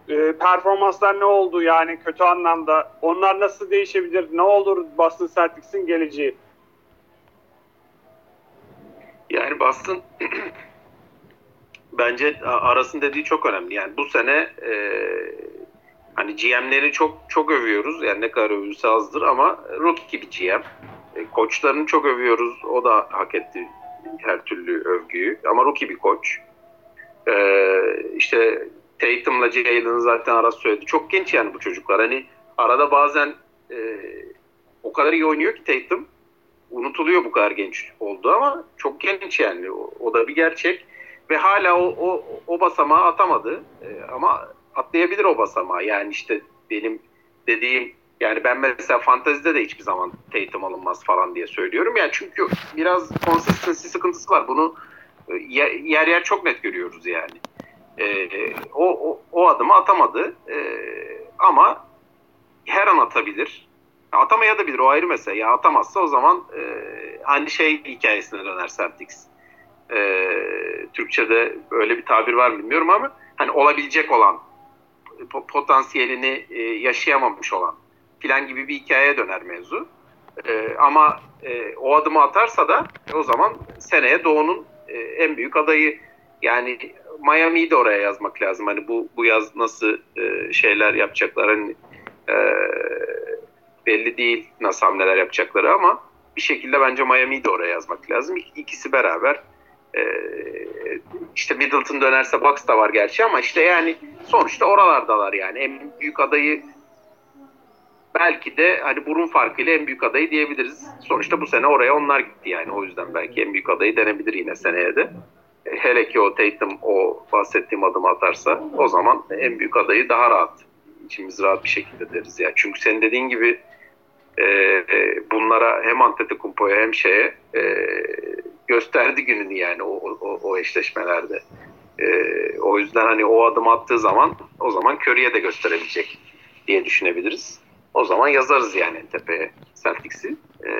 S1: e, performanslar ne oldu yani kötü anlamda? Onlar nasıl değişebilir? Ne olur Boston Celtics'in geleceği?
S3: Yani Boston <clears throat> bence arasın dediği çok önemli. Yani bu sene e, hani GM'leri çok çok övüyoruz. Yani ne kadar övülse azdır ama rookie bir GM. E, koçlarını çok övüyoruz. O da hak etti her türlü övgüyü. Ama rookie bir koç. E, işte Tatum'la Jalen'ın zaten arası söyledi. Çok genç yani bu çocuklar. Hani arada bazen e, o kadar iyi oynuyor ki Tatum. Unutuluyor bu kadar genç oldu ama çok genç yani. O, o da bir gerçek. Ve hala o, o, o basamağı atamadı. E, ama atlayabilir o basamağı. Yani işte benim dediğim yani ben mesela fantazide de hiçbir zaman Tatum alınmaz falan diye söylüyorum. Yani çünkü biraz consistency sıkıntısı var. Bunu e, yer yer çok net görüyoruz yani. E, o, o, o adımı atamadı. E, ama her an atabilir. Atamaya da bilir o ayrı mesele. Ya atamazsa o zaman e, hani şey hikayesine döner Celtics. E, Türkçe'de öyle bir tabir var bilmiyorum ama hani olabilecek olan potansiyelini e, yaşayamamış olan filan gibi bir hikayeye döner mevzu. E, ama e, o adımı atarsa da o zaman seneye Doğu'nun e, en büyük adayı yani Miami'yi de oraya yazmak lazım. Hani bu bu yaz nasıl e, şeyler yapacaklar hani e, belli değil nasıl hamleler yapacakları ama bir şekilde bence Miami'yi de oraya yazmak lazım. İk, ikisi beraber e, işte Middleton dönerse Bucks da var gerçi ama işte yani sonuçta oralardalar yani. En büyük adayı belki de hani burun farkıyla en büyük adayı diyebiliriz. Sonuçta bu sene oraya onlar gitti yani. O yüzden belki en büyük adayı denebilir yine seneye de. hele ki o Tatum o bahsettiğim adımı atarsa o zaman en büyük adayı daha rahat içimiz rahat bir şekilde deriz ya. Çünkü senin dediğin gibi e, e, bunlara hem Antetokounmpo'ya hem şeye e, gösterdi gününü yani o, o, o eşleşmelerde. E, o yüzden hani o adım attığı zaman o zaman Curry'e de gösterebilecek diye düşünebiliriz. O zaman yazarız yani tepeye Celtics'i. E,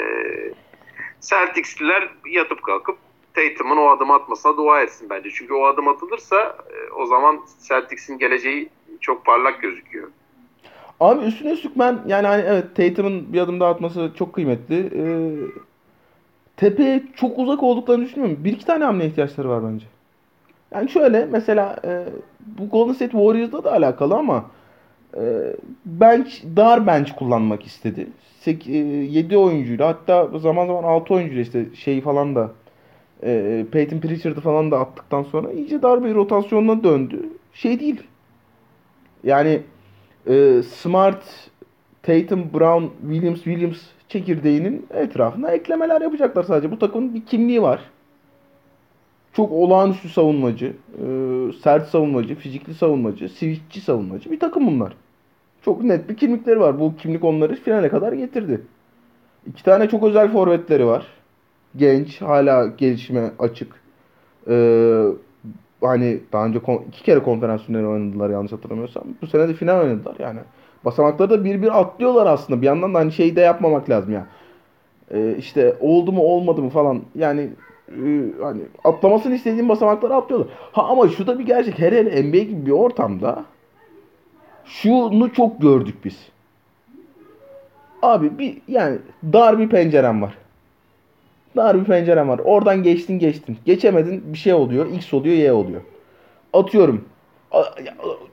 S3: Celtics'liler yatıp kalkıp Tatum'un o adım atmasına dua etsin bence. Çünkü o adım atılırsa e, o zaman Celtics'in geleceği çok parlak gözüküyor.
S2: Abi üstüne üstlük ben yani hani evet Tatum'un bir adım daha atması çok kıymetli. Ee, tepeye çok uzak olduklarını düşünmüyorum. Bir iki tane hamle ihtiyaçları var bence. Yani şöyle mesela e, bu Golden State Warriors'da da alakalı ama bench dar bench kullanmak istedi. 7 e, oyuncuyla hatta zaman zaman 6 oyuncuyla işte şey falan da e, Peyton Pritchard'ı falan da attıktan sonra iyice dar bir rotasyonuna döndü. Şey değil. Yani e, Smart, Tatum, Brown, Williams, Williams çekirdeğinin etrafına eklemeler yapacaklar sadece. Bu takımın bir kimliği var. Çok olağanüstü savunmacı, e, sert savunmacı, fizikli savunmacı, switchçi savunmacı bir takım bunlar. Çok net bir kimlikleri var. Bu kimlik onları finale kadar getirdi. İki tane çok özel forvetleri var. Genç, hala gelişime açık. Ee, hani daha önce iki kere konferans finali oynadılar yanlış hatırlamıyorsam. Bu sene de final oynadılar yani. Basamakları da bir bir atlıyorlar aslında. Bir yandan da hani şey de yapmamak lazım ya. Ee, işte oldu mu olmadı mı falan. Yani e, hani atlamasını istediğim basamakları atlıyorlar. Ha ama şu da bir gerçek. Her hele NBA gibi bir ortamda şunu çok gördük biz. Abi bir yani dar bir pencerem var. Dar bir pencerem var. Oradan geçtin geçtin. Geçemedin bir şey oluyor. X oluyor Y oluyor. Atıyorum.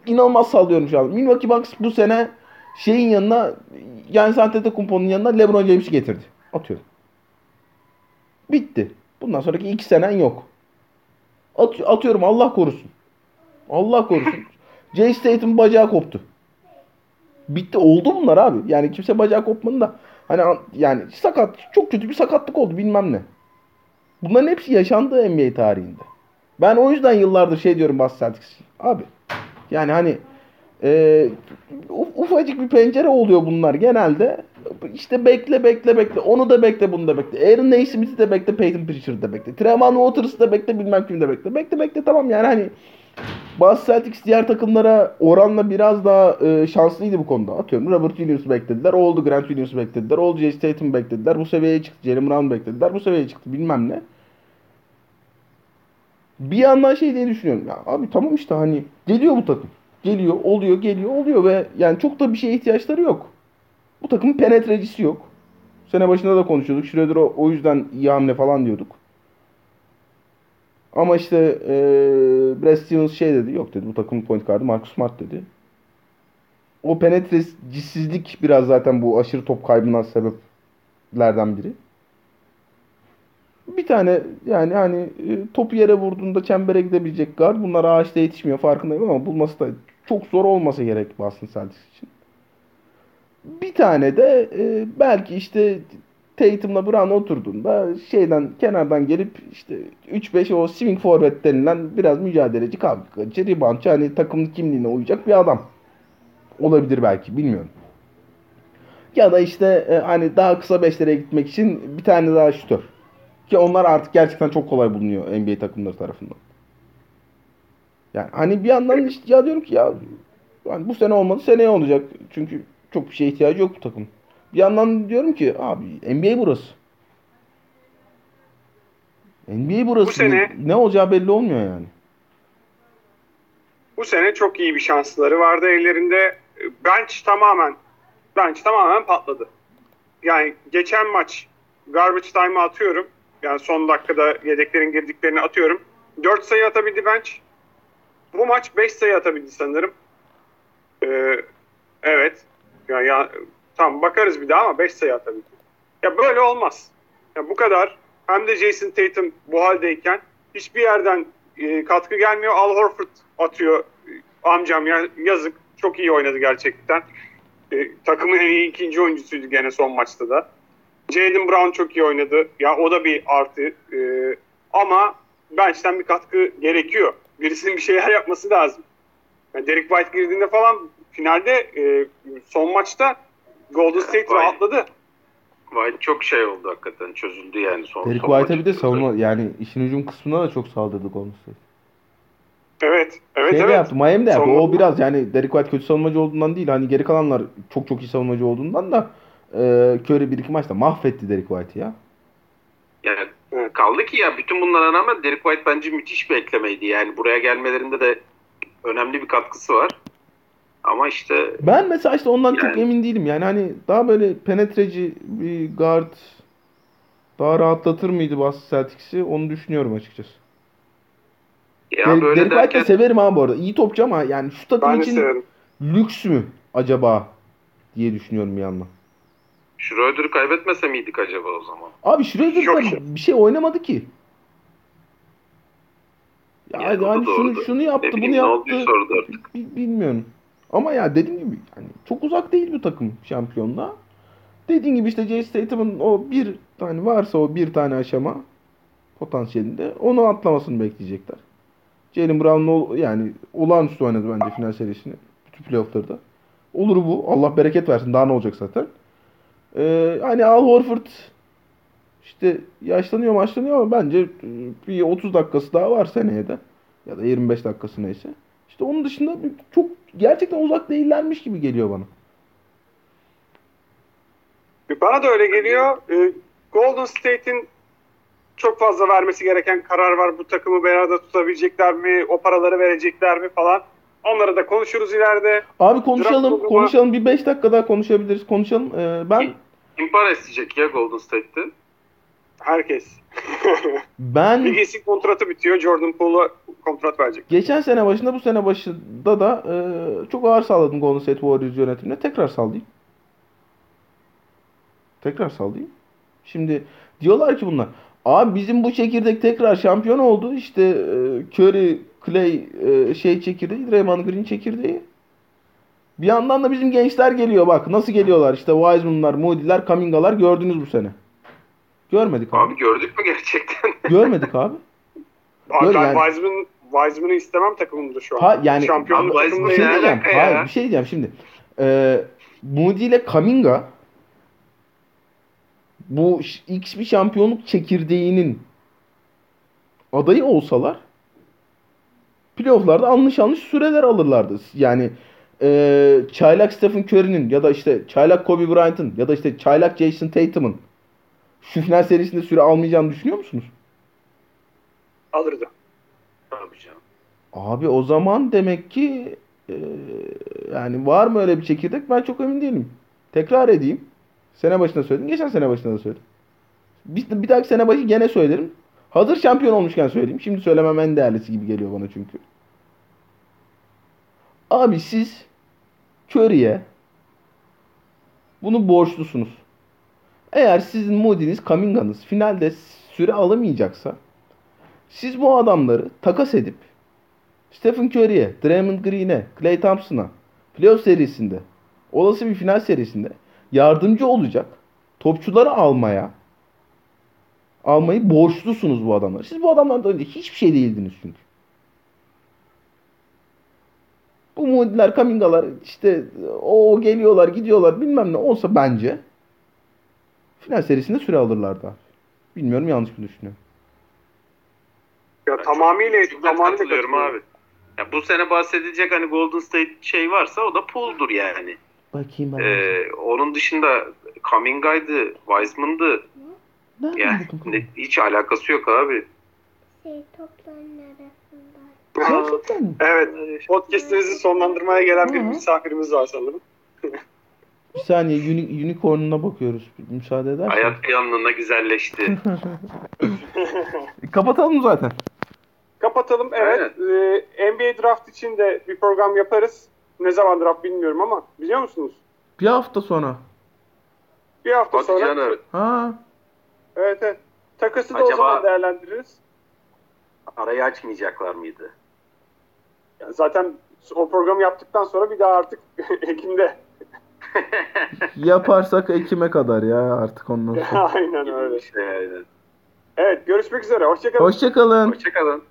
S2: İnanılmaz sallıyorum şu an. Milwaukee Bucks bu sene şeyin yanına yani Antetokounmpo'nun yanına LeBron James'i getirdi. Atıyorum. Bitti. Bundan sonraki iki senen yok. At, atıyorum Allah korusun. Allah korusun. <laughs> Jay Statham bacağı koptu. Bitti oldu bunlar abi. Yani kimse bacağı kopmadı da hani yani sakat çok kötü bir sakatlık oldu bilmem ne. Bunların hepsi yaşandı NBA tarihinde. Ben o yüzden yıllardır şey diyorum Bas Celtics. Abi yani hani e, ufacık bir pencere oluyor bunlar genelde. İşte bekle bekle bekle. Onu da bekle bunu da bekle. Aaron Naismith'i de bekle. Peyton Pritchard'ı da bekle. Tremont Waters'ı da bekle bilmem kimi de bekle. Bekle bekle tamam yani hani bazı Celtics diğer takımlara oranla biraz daha e, şanslıydı bu konuda. Atıyorum Robert Williams'ı beklediler. Oldu Grant Williams'ı beklediler. Oldu Jay Tatum'u beklediler. Bu seviyeye çıktı. Jalen Brown beklediler. Bu seviyeye çıktı. Bilmem ne. Bir yandan şey diye düşünüyorum. Ya abi tamam işte hani geliyor bu takım. Geliyor, oluyor, geliyor, oluyor ve yani çok da bir şeye ihtiyaçları yok. Bu takımın penetrecisi yok. Sene başında da konuşuyorduk. Schroeder o, o yüzden iyi hamle falan diyorduk. Ama işte e, Brad Stevens şey dedi. Yok dedi bu takımın point guardı Marcus Smart dedi. O penetrecisizlik biraz zaten bu aşırı top kaybından sebeplerden biri. Bir tane yani hani e, topu yere vurduğunda çembere gidebilecek guard. Bunlar ağaçta yetişmiyor farkındayım ama bulması da çok zor olmasa gerek Boston Celtics için. Bir tane de e, belki işte Tatum'la Brown oturduğunda şeyden kenardan gelip işte 3-5 o swing forvet denilen biraz mücadeleci kavgacı, reboundçı hani takımın kimliğine uyacak bir adam. Olabilir belki bilmiyorum. Ya da işte e, hani daha kısa beşlere gitmek için bir tane daha şutör. Ki onlar artık gerçekten çok kolay bulunuyor NBA takımları tarafından. Yani hani bir yandan işte ya diyorum ki ya yani bu sene olmadı seneye olacak. Çünkü çok bir şeye ihtiyacı yok bu takım. Bir yandan diyorum ki abi NBA burası. NBA burası. Bu sene, ne olacağı belli olmuyor yani.
S1: Bu sene çok iyi bir şansları vardı ellerinde. Bench tamamen bench tamamen patladı. Yani geçen maç garbage time'a atıyorum. Yani son dakikada yedeklerin girdiklerini atıyorum. 4 sayı atabildi bench. Bu maç 5 sayı atabildi sanırım. Ee, evet. Ya, ya Tamam bakarız bir daha ama 5 sayı atabildi. Ya böyle olmaz. Ya bu kadar hem de Jason Tatum bu haldeyken hiçbir yerden e, katkı gelmiyor. Al Horford atıyor. Amcam ya, yazık. Çok iyi oynadı gerçekten. E, takımın en iyi ikinci oyuncusuydu gene son maçta da. Jaden Brown çok iyi oynadı. Ya o da bir artı. E, ama bench'ten bir katkı gerekiyor. Birisinin bir şeyler yapması lazım. Yani Derek White girdiğinde falan finalde e, son maçta Golden State
S3: Vay.
S1: rahatladı.
S3: White çok şey oldu hakikaten çözüldü yani son.
S2: Derek White'a bir de savunma yani işin hücum kısmında da çok saldırdı Golden State.
S1: Evet. Evet
S2: şey
S1: evet.
S2: yaptı. Miami de yaptı.
S1: Savunma-
S2: O biraz yani Derek White kötü savunmacı olduğundan değil. Hani geri kalanlar çok çok iyi savunmacı olduğundan da e, Curry bir iki maçta mahvetti Derek White'ı ya.
S3: Yani
S1: Evet.
S3: kaldı ki ya bütün bunlara rağmen Derek White bence müthiş bir eklemeydi. Yani buraya gelmelerinde de önemli bir katkısı var. Ama işte
S2: Ben mesela işte ondan çok
S3: Yani-
S2: emin değilim. Yani hani daha böyle penetreci bir guard daha rahatlatır mıydı Boston Celtics'i onu düşünüyorum açıkçası.
S3: ya
S2: Der-
S3: böyle
S2: Derek
S3: derken
S2: severim ha bu arada. İyi topçu ama yani şu takım
S1: Ben
S2: için
S1: severim.
S2: lüks mü acaba diye düşünüyorum bir yandan.
S3: Schroeder'ı kaybetmese miydik acaba o zaman?
S2: Abi Schroeder
S1: ya.
S2: bir şey oynamadı ki. Ya
S3: Yani
S2: hani şunu, şunu yaptı,
S3: Ne
S2: bunu
S3: bileyim, ne
S2: yaptı.
S3: orada artık.
S2: Bi- Bilmiyorum. Ama ya dediğim gibi yani çok uzak değil bu takım şampiyonluğa. Dediğim gibi işte Jay Statham'ın o bir tane varsa o bir tane aşama potansiyelinde onu atlamasını bekleyecekler. Jalen Brown'un ol- yani olağanüstü oynadı bence final serisini. Bütün playoff'larda. Olur bu. Allah bereket versin. Daha ne olacak zaten. Ee, hani Al Horford işte yaşlanıyor maçlanıyor ama bence bir 30 dakikası daha var seneye de. Ya da 25 dakikası neyse. İşte onun dışında çok gerçekten uzak değillermiş gibi geliyor bana.
S1: Bana da öyle geliyor. Ee, Golden State'in çok fazla vermesi gereken karar var. Bu takımı beraber tutabilecekler mi? O paraları verecekler mi falan. Onları da konuşuruz ileride.
S2: Abi konuşalım,
S1: Draft
S2: konuşalım. Bir 5 dakika daha konuşabiliriz. Konuşalım. Ee, ben
S3: Kim para isteyecek ya Golden State'te?
S1: Herkes. <laughs>
S2: ben
S1: Biggs'in kontratı bitiyor. Jordan Poole'a kontrat verecek.
S2: geçen sene başında bu sene başında da e, çok ağır sağladım Golden State Warriors yönetimine. Tekrar sallayayım. Tekrar sallayayım. Şimdi diyorlar ki bunlar. Abi bizim bu çekirdek tekrar şampiyon oldu. İşte e, Curry, Clay e, şey çekirdeği, Draymond Green çekirdeği. Bir yandan da bizim gençler geliyor bak. Nasıl geliyorlar? İşte Wiseman'lar, Moody'ler, Kaminga'lar gördünüz bu sene. Görmedik abi.
S3: Abi gördük mü gerçekten? <laughs>
S2: Görmedik abi.
S1: Ben
S2: yani-
S1: Wiseman, Wiseman'ı istemem takımımda şu an.
S2: Ha yani
S1: Şampiyonluk
S3: Abi,
S1: takımında
S2: bir şey diyeceğim.
S3: ya?
S2: Hayır, bir şey diyeceğim şimdi. Ee, Moody ile Kaminga bu X bir şampiyonluk çekirdeğinin adayı olsalar playofflarda anlış anlış süreler alırlardı. Yani e, çaylak Stephen Curry'nin ya da işte çaylak Kobe Bryant'ın ya da işte çaylak Jason Tatum'un final serisinde süre almayacağını düşünüyor musunuz?
S1: Alırdı.
S3: Canım.
S2: Abi o zaman demek ki e, yani var mı öyle bir çekirdek ben çok emin değilim. Tekrar edeyim. Sene başında söyledim. Geçen sene başında da söyledim. Bir, bir dahaki sene başı gene söylerim. Hazır şampiyon olmuşken söyleyeyim. Şimdi söylemem en değerlisi gibi geliyor bana çünkü. Abi siz Curry'e bunu borçlusunuz. Eğer sizin Moody'niz, Kaminga'nız finalde süre alamayacaksa siz bu adamları takas edip Stephen Curry'e, Draymond Green'e, Klay Thompson'a playoff serisinde, olası bir final serisinde yardımcı olacak topçuları almaya almayı borçlusunuz bu adamlar. Siz bu adamlardan önce hiçbir şey değildiniz çünkü. Bu Moody'ler, Kaminga'lar işte o geliyorlar, gidiyorlar bilmem ne olsa bence final serisinde süre alırlardı abi. Bilmiyorum yanlış mı düşünüyorum.
S1: Ya
S3: Ben
S1: tamamıyla tamamıyla
S3: katılıyorum abi. Ya bu sene bahsedilecek hani Golden State şey varsa o da Poole'dur yani.
S2: Bakayım ben.
S3: Ee, onun dışında Kaminga'ydı, Wiseman'dı. Yani ne- hiç alakası yok abi.
S4: Şey topların arasında.
S2: Gerçekten mi?
S1: Evet. Podcast'imizi sonlandırmaya gelen bir misafirimiz var sanırım. <laughs>
S2: Bir saniye uni- unicorn'una bakıyoruz. Müsaade edersen.
S3: Hayat bir anlığına güzelleşti. <laughs> <laughs>
S2: Kapatalım zaten.
S1: Kapatalım. Evet. Ee, NBA draft için de bir program yaparız. Ne zaman draft bilmiyorum ama biliyor musunuz?
S2: Bir hafta sonra.
S1: Bir hafta
S3: Hadi
S1: sonra.
S3: canım.
S2: Ha.
S1: Evet evet. Takası da o
S3: Acaba-
S1: zaman değerlendiririz.
S3: Arayı açmayacaklar mıydı?
S1: Yani zaten o programı yaptıktan sonra bir daha artık <laughs> Ekim'de. <laughs>
S2: Yaparsak Ekim'e kadar ya artık ondan sonra. <laughs>
S1: Aynen öyle.
S3: İşte yani.
S1: Evet görüşmek üzere. Hoşçakalın.
S2: Hoşçakalın.
S3: Hoşçakalın.